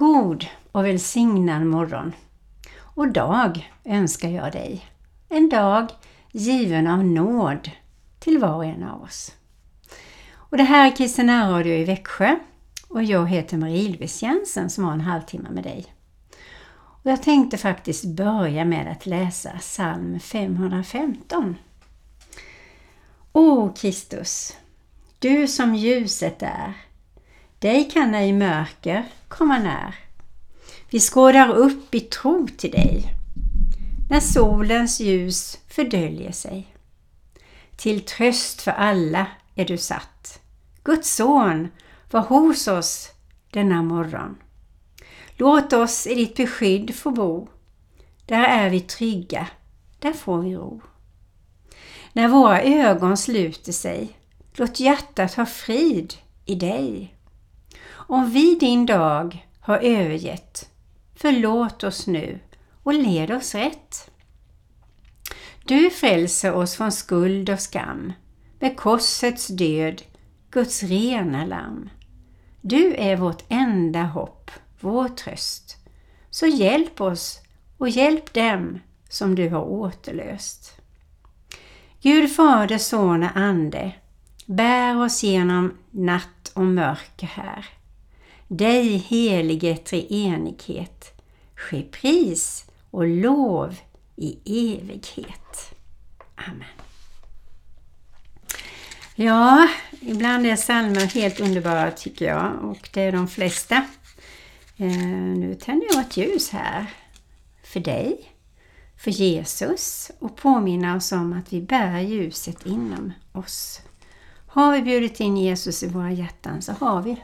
God och välsignad morgon och dag önskar jag dig. En dag given av nåd till var och en av oss. Och det här är Kristina Radio i Växjö och jag heter Marie-Louise Jensen som har en halvtimme med dig. Och jag tänkte faktiskt börja med att läsa psalm 515. O Kristus, du som ljuset är, dig kan ej mörker komma när. Vi skådar upp i tro till dig när solens ljus fördöljer sig. Till tröst för alla är du satt. Guds son var hos oss denna morgon. Låt oss i ditt beskydd få bo. Där är vi trygga, där får vi ro. När våra ögon sluter sig, låt hjärtat ha frid i dig. Om vi din dag har övergett, förlåt oss nu och led oss rätt. Du frälser oss från skuld och skam med korsets död, Guds rena lamm. Du är vårt enda hopp, vår tröst. Så hjälp oss och hjälp dem som du har återlöst. Gud Fader, Son och Ande, bär oss genom natt och mörker här. Dig helige treenighet, ske pris och lov i evighet. Amen. Ja, ibland är psalmer helt underbara tycker jag och det är de flesta. Eh, nu tänder jag ett ljus här för dig, för Jesus och påminna oss om att vi bär ljuset inom oss. Har vi bjudit in Jesus i våra hjärtan så har vi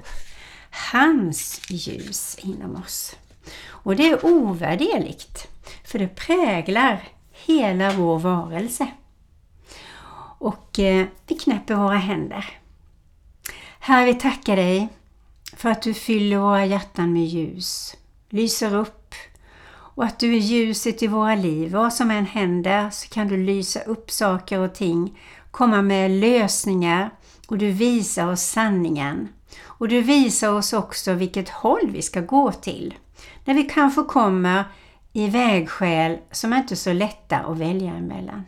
hans ljus inom oss. Och det är ovärderligt, för det präglar hela vår varelse. Och eh, vi knäpper våra händer. Herre, vi tackar dig för att du fyller våra hjärtan med ljus, lyser upp och att du är ljuset i våra liv. Vad som än händer så kan du lysa upp saker och ting, komma med lösningar och du visar oss sanningen. Och du visar oss också vilket håll vi ska gå till. När vi kanske kommer i vägskäl som är inte är så lätta att välja emellan.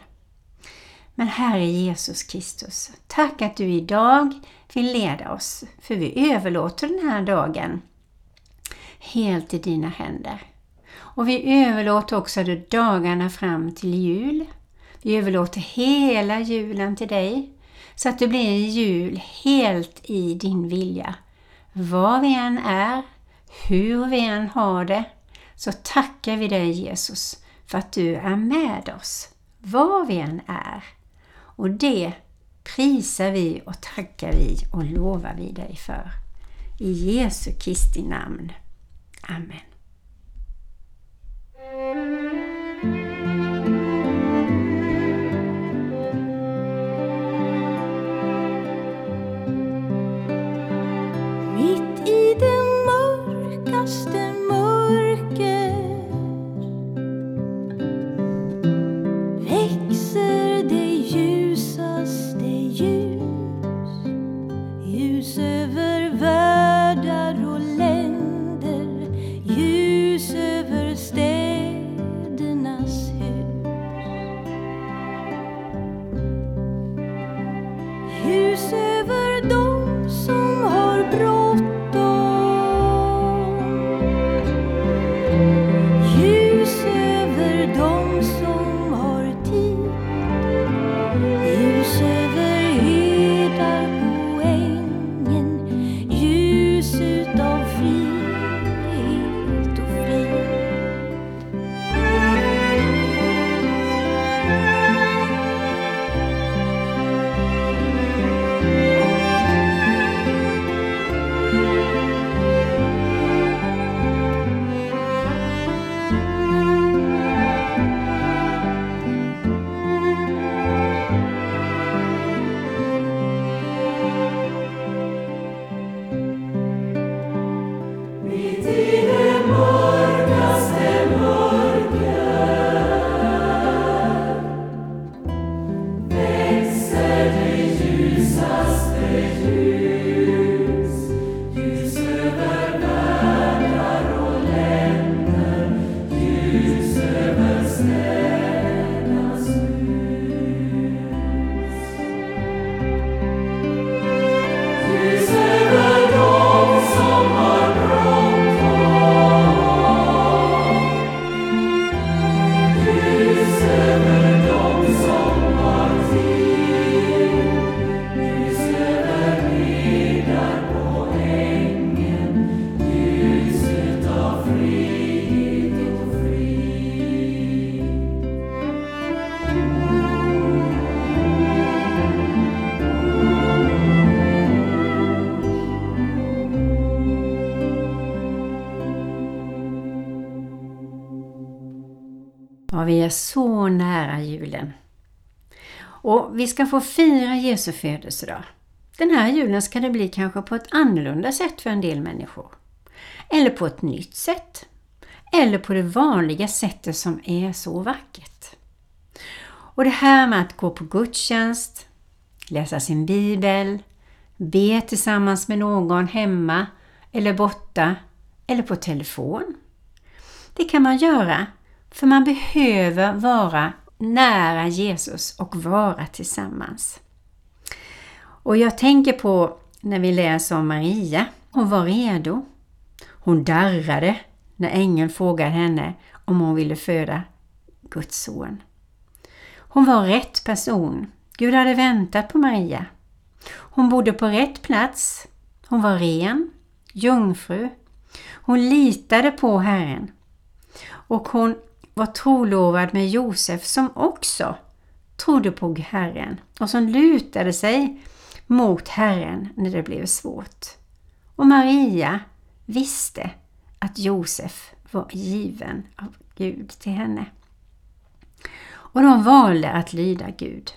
Men Herre Jesus Kristus, tack att du idag vill leda oss, för vi överlåter den här dagen helt i dina händer. Och vi överlåter också dagarna fram till jul. Vi överlåter hela julen till dig, så att det blir en jul helt i din vilja. Var vi än är, hur vi än har det, så tackar vi dig Jesus för att du är med oss, var vi än är. Och det prisar vi och tackar vi och lovar vi dig för. I Jesu Kristi namn. Amen. Ja, vi är så nära julen. Och vi ska få fira Jesu födelsedag. Den här julen ska det bli kanske på ett annorlunda sätt för en del människor. Eller på ett nytt sätt. Eller på det vanliga sättet som är så vackert. Och det här med att gå på gudstjänst, läsa sin bibel, be tillsammans med någon hemma eller borta eller på telefon. Det kan man göra för man behöver vara nära Jesus och vara tillsammans. Och jag tänker på när vi läser om Maria. Hon var redo. Hon darrade när ängeln frågade henne om hon ville föda Guds son. Hon var rätt person. Gud hade väntat på Maria. Hon bodde på rätt plats. Hon var ren, jungfru. Hon litade på Herren. Och hon var trolovad med Josef som också trodde på Herren och som lutade sig mot Herren när det blev svårt. Och Maria visste att Josef var given av Gud till henne. Och de valde att lyda Gud.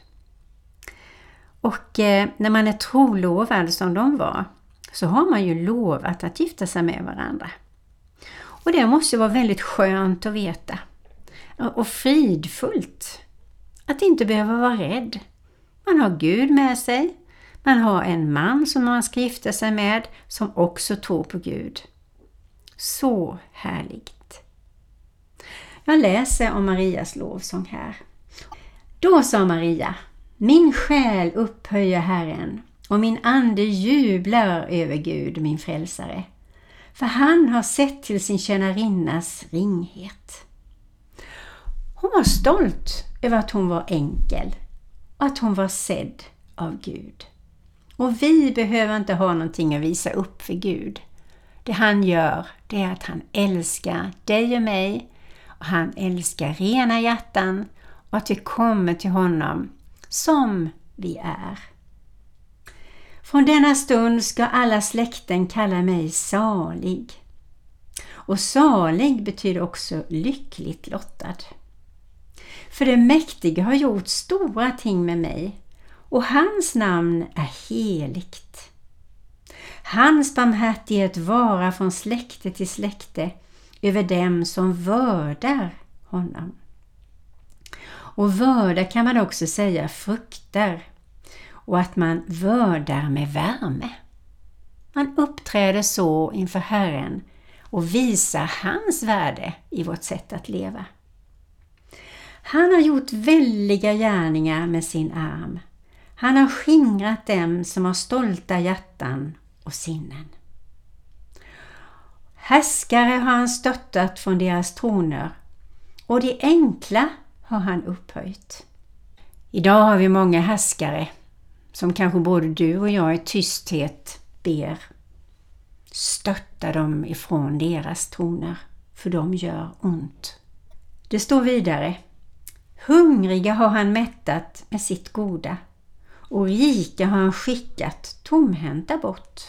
Och eh, när man är trolovad som de var så har man ju lovat att gifta sig med varandra. Och det måste vara väldigt skönt att veta. Och fridfullt. Att inte behöva vara rädd. Man har Gud med sig. Man har en man som man ska gifta sig med som också tror på Gud. Så härligt! Jag läser om Marias lovsång här. Då sa Maria, min själ upphöjer Herren och min ande jublar över Gud, min frälsare. För han har sett till sin tjänarinnas ringhet. Hon var stolt över att hon var enkel och att hon var sedd av Gud. Och vi behöver inte ha någonting att visa upp för Gud. Det han gör, det är att han älskar dig och mig och han älskar rena hjärtan och att vi kommer till honom som vi är. Från denna stund ska alla släkten kalla mig salig. Och salig betyder också lyckligt lottad. För det mäktige har gjort stora ting med mig och hans namn är heligt. Hans barmhärtighet vara från släkte till släkte över dem som vördar honom. Och vörda kan man också säga fruktar och att man vördar med värme. Man uppträder så inför Herren och visar hans värde i vårt sätt att leva. Han har gjort väldiga gärningar med sin arm. Han har skingrat dem som har stolta hjärtan och sinnen. Härskare har han stöttat från deras troner och de enkla har han upphöjt. Idag har vi många härskare som kanske både du och jag i tysthet ber stötta dem ifrån deras troner, för de gör ont. Det står vidare Hungriga har han mättat med sitt goda och rika har han skickat tomhänta bort.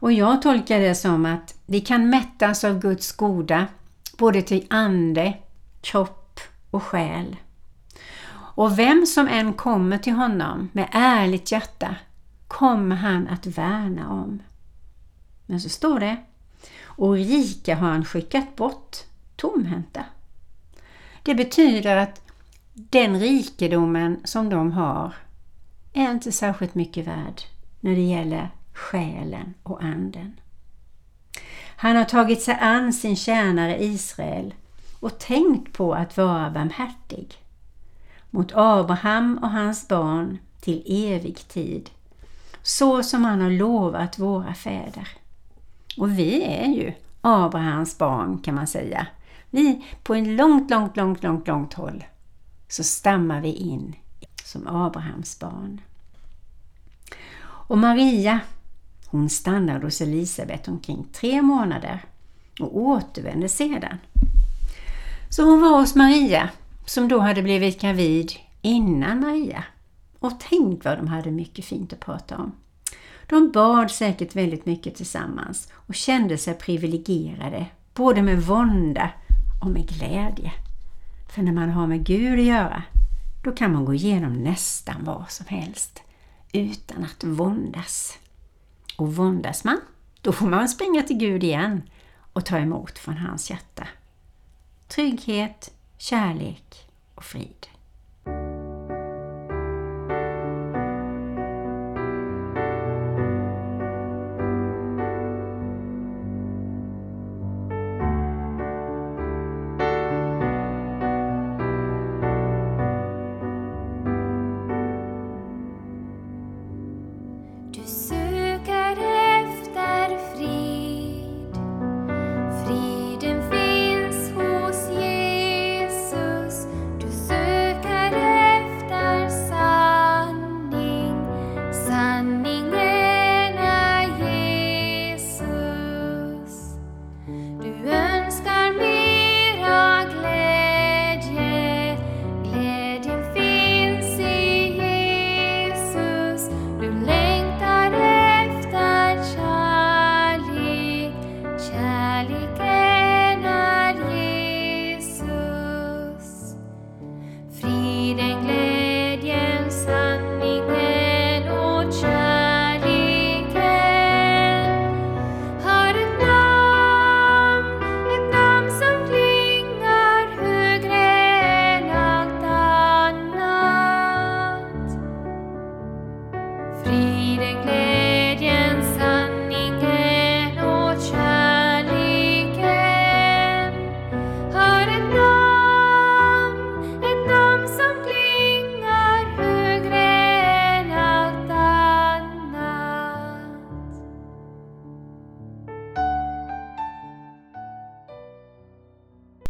Och jag tolkar det som att vi kan mättas av Guds goda både till ande, kropp och själ. Och vem som än kommer till honom med ärligt hjärta kommer han att värna om. Men så står det, och rika har han skickat bort tomhänta. Det betyder att den rikedomen som de har är inte särskilt mycket värd när det gäller själen och anden. Han har tagit sig an sin tjänare Israel och tänkt på att vara barmhärtig mot Abraham och hans barn till evig tid, så som han har lovat våra fäder. Och vi är ju Abrahams barn kan man säga. Vi på en långt, långt, långt, långt, långt håll så stammar vi in som Abrahams barn. Och Maria, hon stannade hos Elisabet omkring tre månader och återvände sedan. Så hon var hos Maria som då hade blivit gravid innan Maria. Och tänk vad de hade mycket fint att prata om. De bad säkert väldigt mycket tillsammans och kände sig privilegierade både med vånda och med glädje. För när man har med Gud att göra, då kan man gå igenom nästan vad som helst utan att våndas. Och våndas man, då får man springa till Gud igen och ta emot från hans hjärta. Trygghet, kärlek och frid.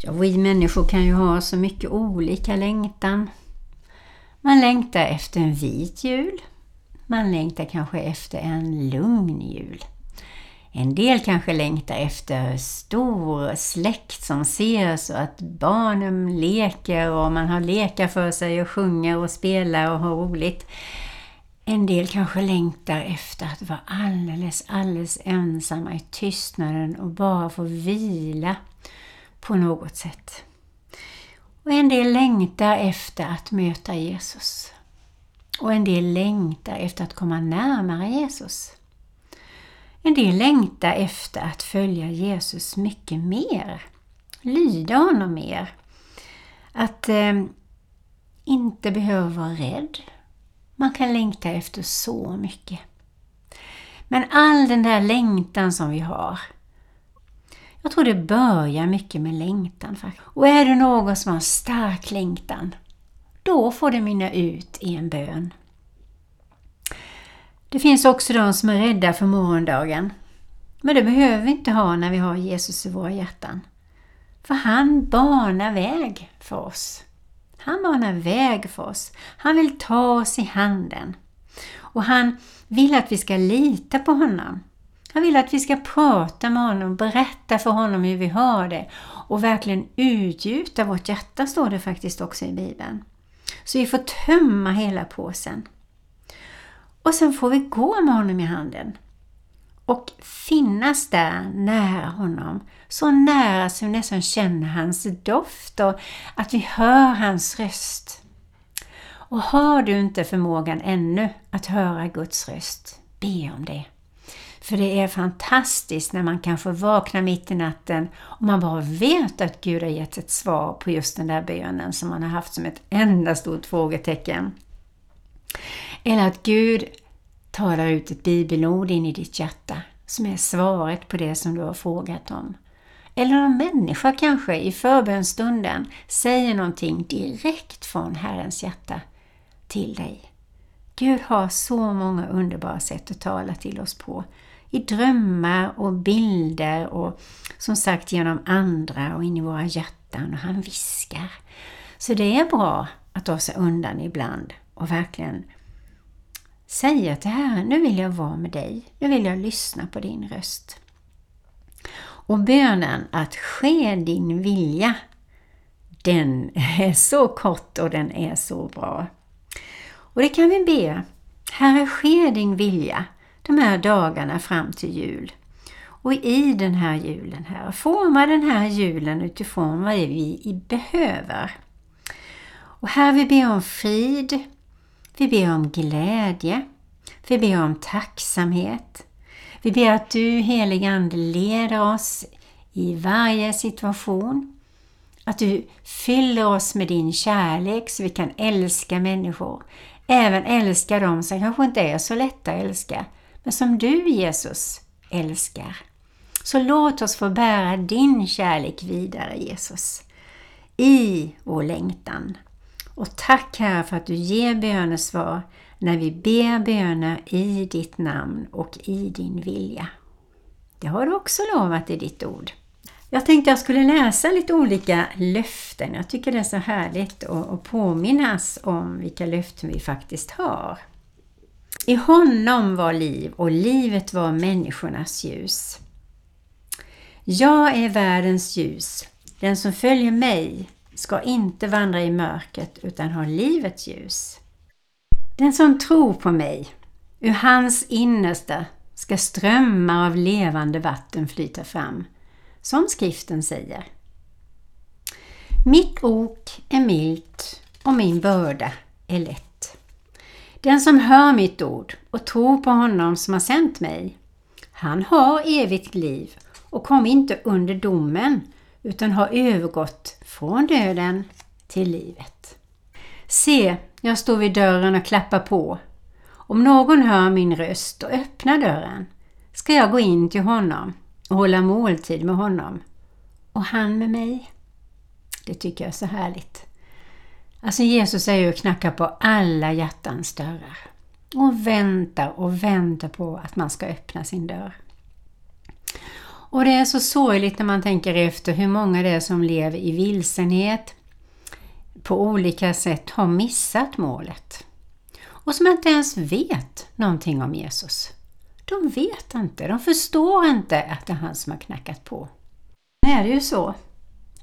Ja, vi människor kan ju ha så mycket olika längtan. Man längtar efter en vit jul. Man längtar kanske efter en lugn jul. En del kanske längtar efter stor släkt som ser så att barnen leker och man har lekar för sig och sjunger och spelar och har roligt. En del kanske längtar efter att vara alldeles, alldeles ensamma i tystnaden och bara få vila på något sätt. Och en del längtar efter att möta Jesus. Och en del längtar efter att komma närmare Jesus. En del längtar efter att följa Jesus mycket mer. Lyda honom mer. Att eh, inte behöva vara rädd. Man kan längta efter så mycket. Men all den där längtan som vi har, jag tror det börjar mycket med längtan. Och är det någon som har stark längtan, då får det mynna ut i en bön. Det finns också de som är rädda för morgondagen. Men det behöver vi inte ha när vi har Jesus i våra hjärtan. För han banar väg för oss. Han banar väg för oss. Han vill ta oss i handen. Och han vill att vi ska lita på honom. Han vill att vi ska prata med honom, berätta för honom hur vi har det och verkligen utgjuta vårt hjärta, står det faktiskt också i Bibeln. Så vi får tömma hela påsen. Och sen får vi gå med honom i handen och finnas där nära honom. Så nära så vi nästan känner hans doft och att vi hör hans röst. Och har du inte förmågan ännu att höra Guds röst, be om det. För det är fantastiskt när man kan få vakna mitt i natten och man bara vet att Gud har gett ett svar på just den där bönen som man har haft som ett enda stort frågetecken. Eller att Gud talar ut ett bibelord in i ditt hjärta som är svaret på det som du har frågat om. Eller någon människa kanske i förbönstunden säger någonting direkt från Herrens hjärta till dig. Gud har så många underbara sätt att tala till oss på i drömmar och bilder och som sagt genom andra och in i våra hjärtan och han viskar. Så det är bra att ta sig undan ibland och verkligen säga till Herren, nu vill jag vara med dig, nu vill jag lyssna på din röst. Och bönen att ske din vilja, den är så kort och den är så bra. Och det kan vi be. Herre, ske din vilja de här dagarna fram till jul. Och i den här julen här, forma den här julen utifrån vad vi behöver. Och här vi ber om frid, vi ber om glädje, vi ber om tacksamhet. Vi ber att du helige Ande leder oss i varje situation. Att du fyller oss med din kärlek så vi kan älska människor. Även älska dem som kanske inte är så lätta att älska, men som du Jesus älskar. Så låt oss få bära din kärlek vidare Jesus, i vår längtan. Och tack Herre för att du ger bönesvar när vi ber böner i ditt namn och i din vilja. Det har du också lovat i ditt ord. Jag tänkte jag skulle läsa lite olika löften. Jag tycker det är så härligt att påminnas om vilka löften vi faktiskt har. I honom var liv och livet var människornas ljus. Jag är världens ljus. Den som följer mig ska inte vandra i mörkret utan ha livets ljus. Den som tror på mig, ur hans innersta ska strömmar av levande vatten flyta fram, som skriften säger. Mitt ok är milt och min börda är lätt. Den som hör mitt ord och tror på honom som har sänt mig, han har evigt liv och kom inte under domen utan har övergått från döden till livet. Se, jag står vid dörren och klappar på. Om någon hör min röst och öppnar dörren ska jag gå in till honom och hålla måltid med honom och han med mig. Det tycker jag är så härligt. Alltså Jesus är ju och knackar på alla hjärtans dörrar och väntar och väntar på att man ska öppna sin dörr. Och det är så sorgligt när man tänker efter hur många det är som lever i vilsenhet, på olika sätt har missat målet och som inte ens vet någonting om Jesus. De vet inte, de förstår inte att det är han som har knackat på. Nu är det ju så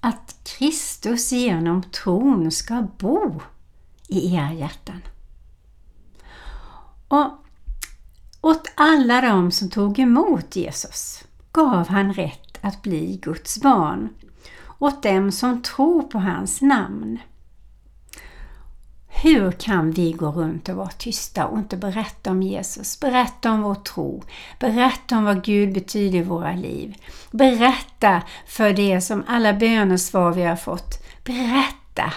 att Kristus genom tron ska bo i era hjärtan. Och åt alla de som tog emot Jesus gav han rätt att bli Guds barn, åt dem som tror på hans namn. Hur kan vi gå runt och vara tysta och inte berätta om Jesus? Berätta om vår tro. Berätta om vad Gud betyder i våra liv. Berätta för det som alla bönesvar vi har fått. Berätta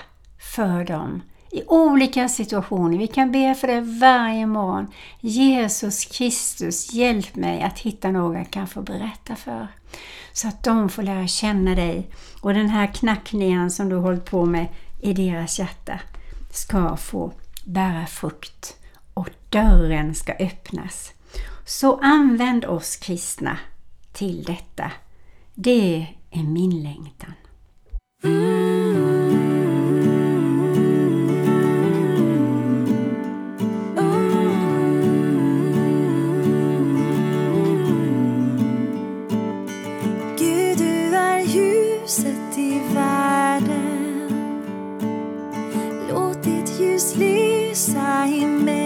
för dem i olika situationer. Vi kan be för det varje morgon. Jesus Kristus, hjälp mig att hitta någon jag kan få berätta för. Så att de får lära känna dig och den här knackningen som du har hållit på med i deras hjärta ska få bära frukt och dörren ska öppnas. Så använd oss kristna till detta. Det är min längtan. Mm. assignment.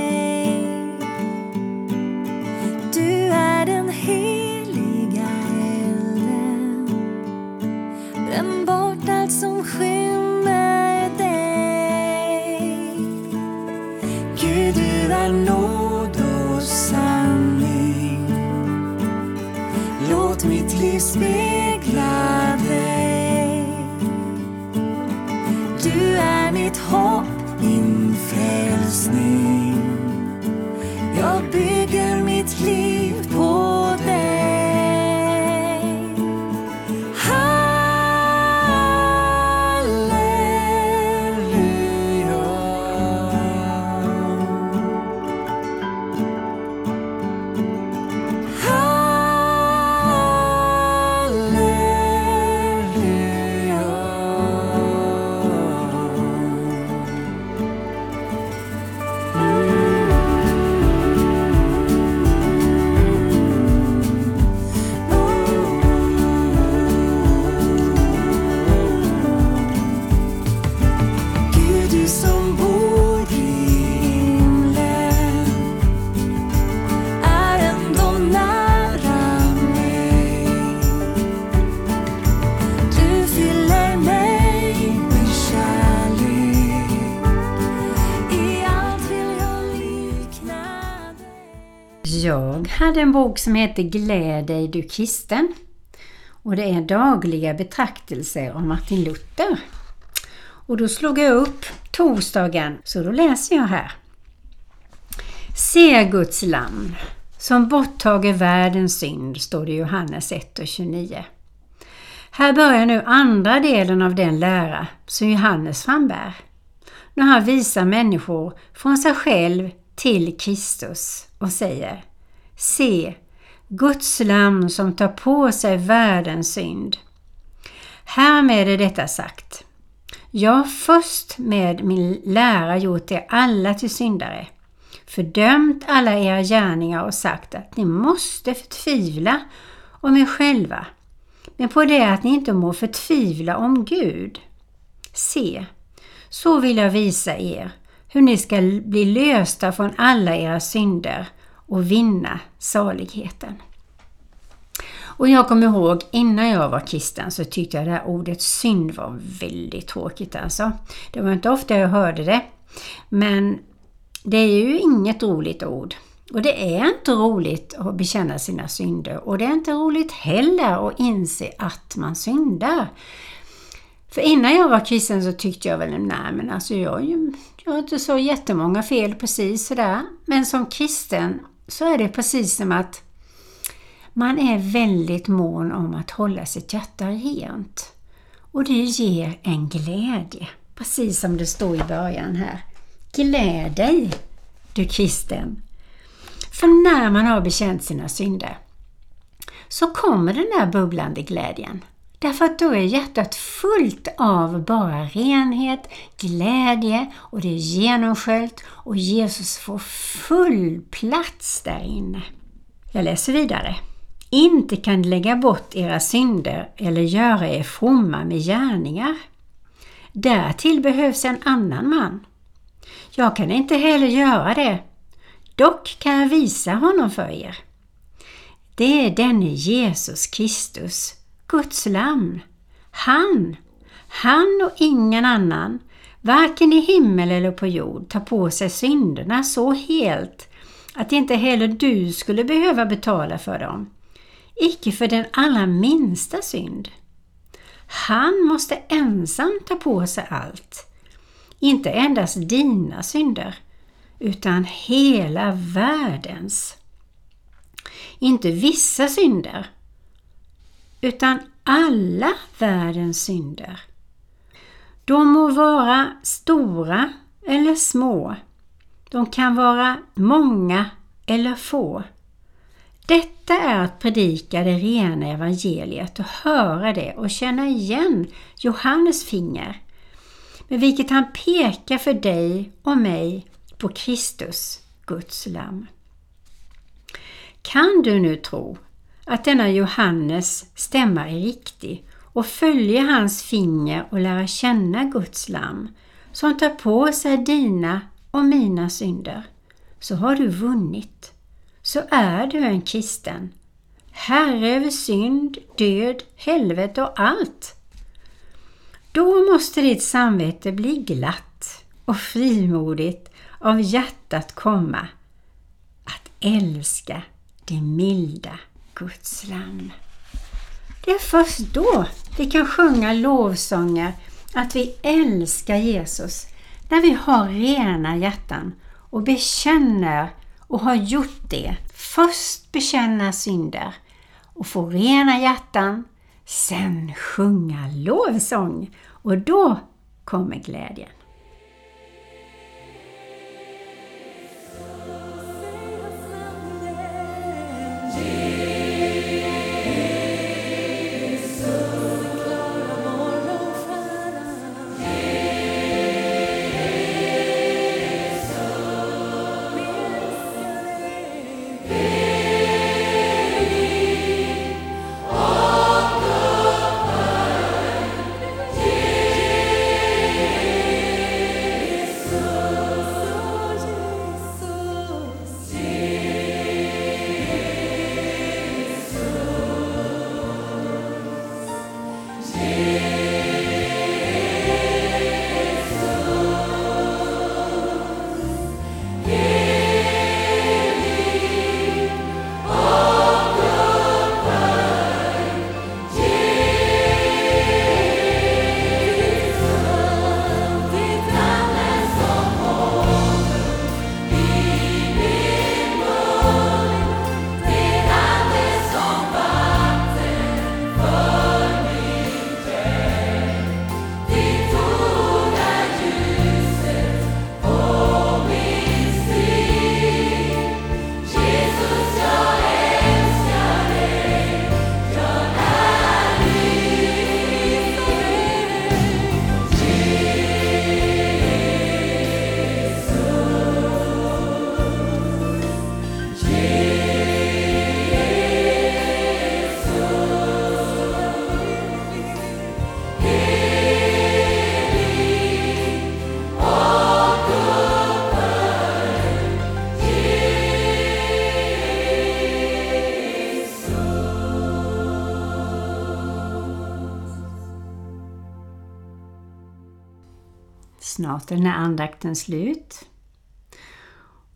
Hade en bok som heter Gläd dig du kristen och det är dagliga betraktelser av Martin Luther. Och då slog jag upp torsdagen, så då läser jag här. Se Guds lamm som borttager världens synd, står det i Johannes 1 och 29. Här börjar nu andra delen av den lära som Johannes frambär. När han visar människor från sig själv till Kristus och säger Se, Guds lamm som tar på sig världens synd. Härmed är detta sagt. Jag har först med min lära gjort er alla till syndare, fördömt alla era gärningar och sagt att ni måste förtvivla om er själva, men på det att ni inte må förtvivla om Gud. Se, så vill jag visa er hur ni ska bli lösta från alla era synder och vinna saligheten. Och jag kommer ihåg innan jag var kristen så tyckte jag det här ordet synd var väldigt tråkigt alltså. Det var inte ofta jag hörde det. Men det är ju inget roligt ord. Och det är inte roligt att bekänna sina synder och det är inte roligt heller att inse att man syndar. För innan jag var kristen så tyckte jag väl, nej men alltså jag, jag har inte så jättemånga fel precis sådär. Men som kristen så är det precis som att man är väldigt mån om att hålla sitt hjärta rent. Och det ger en glädje, precis som det står i början här. Gläd dig, du kristen. För när man har bekänt sina synder så kommer den där bubblande glädjen. Därför att då är hjärtat fullt av bara renhet, glädje och det är genomsköljt och Jesus får full plats där inne. Jag läser vidare. Inte kan lägga bort era synder eller göra er fromma med gärningar. Därtill behövs en annan man. Jag kan inte heller göra det. Dock kan jag visa honom för er. Det är denne Jesus Kristus Guds lamm. Han, han och ingen annan, varken i himmel eller på jord, tar på sig synderna så helt att inte heller du skulle behöva betala för dem. Icke för den allra minsta synd. Han måste ensam ta på sig allt. Inte endast dina synder, utan hela världens. Inte vissa synder, utan alla världens synder. De må vara stora eller små. De kan vara många eller få. Detta är att predika det rena evangeliet och höra det och känna igen Johannes finger med vilket han pekar för dig och mig på Kristus, Guds lamm. Kan du nu tro att denna Johannes stämma är riktig och följa hans finger och lära känna Guds lamm som tar på sig dina och mina synder, så har du vunnit. Så är du en kristen. Herre över synd, död, helvete och allt. Då måste ditt samvete bli glatt och frimodigt av hjärtat komma att älska det milda Guds lamm. Det är först då vi kan sjunga lovsånger att vi älskar Jesus, när vi har rena hjärtan och bekänner och har gjort det. Först bekänna synder och få rena hjärtan, sen sjunga lovsång och då kommer glädjen. Snart den här andakten slut.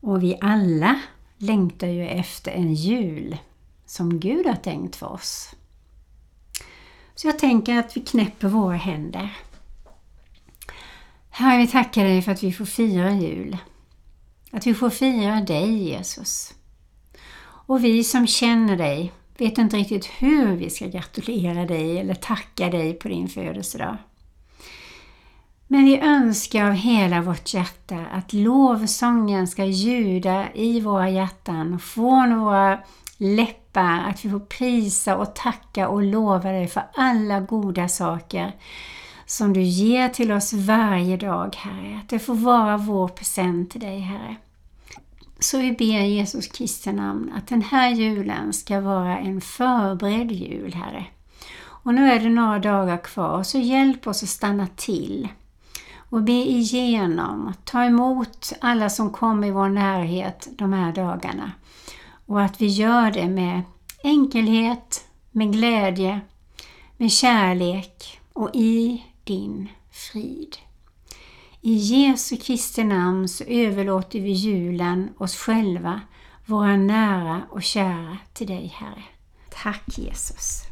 Och vi alla längtar ju efter en jul som Gud har tänkt för oss. Så jag tänker att vi knäpper våra händer. Herre, vi tackar dig för att vi får fira jul. Att vi får fira dig, Jesus. Och vi som känner dig vet inte riktigt hur vi ska gratulera dig eller tacka dig på din födelsedag. Men vi önskar av hela vårt hjärta att lovsången ska ljuda i våra hjärtan, från våra läppar, att vi får prisa och tacka och lova dig för alla goda saker som du ger till oss varje dag, Herre. Att det får vara vår present till dig, Herre. Så vi ber Jesus Kristi namn att den här julen ska vara en förberedd jul, Herre. Och nu är det några dagar kvar, så hjälp oss att stanna till och be igenom, ta emot alla som kommer i vår närhet de här dagarna. Och att vi gör det med enkelhet, med glädje, med kärlek och i din frid. I Jesu Kristi namn så överlåter vi julen, oss själva, våra nära och kära till dig Herre. Tack Jesus!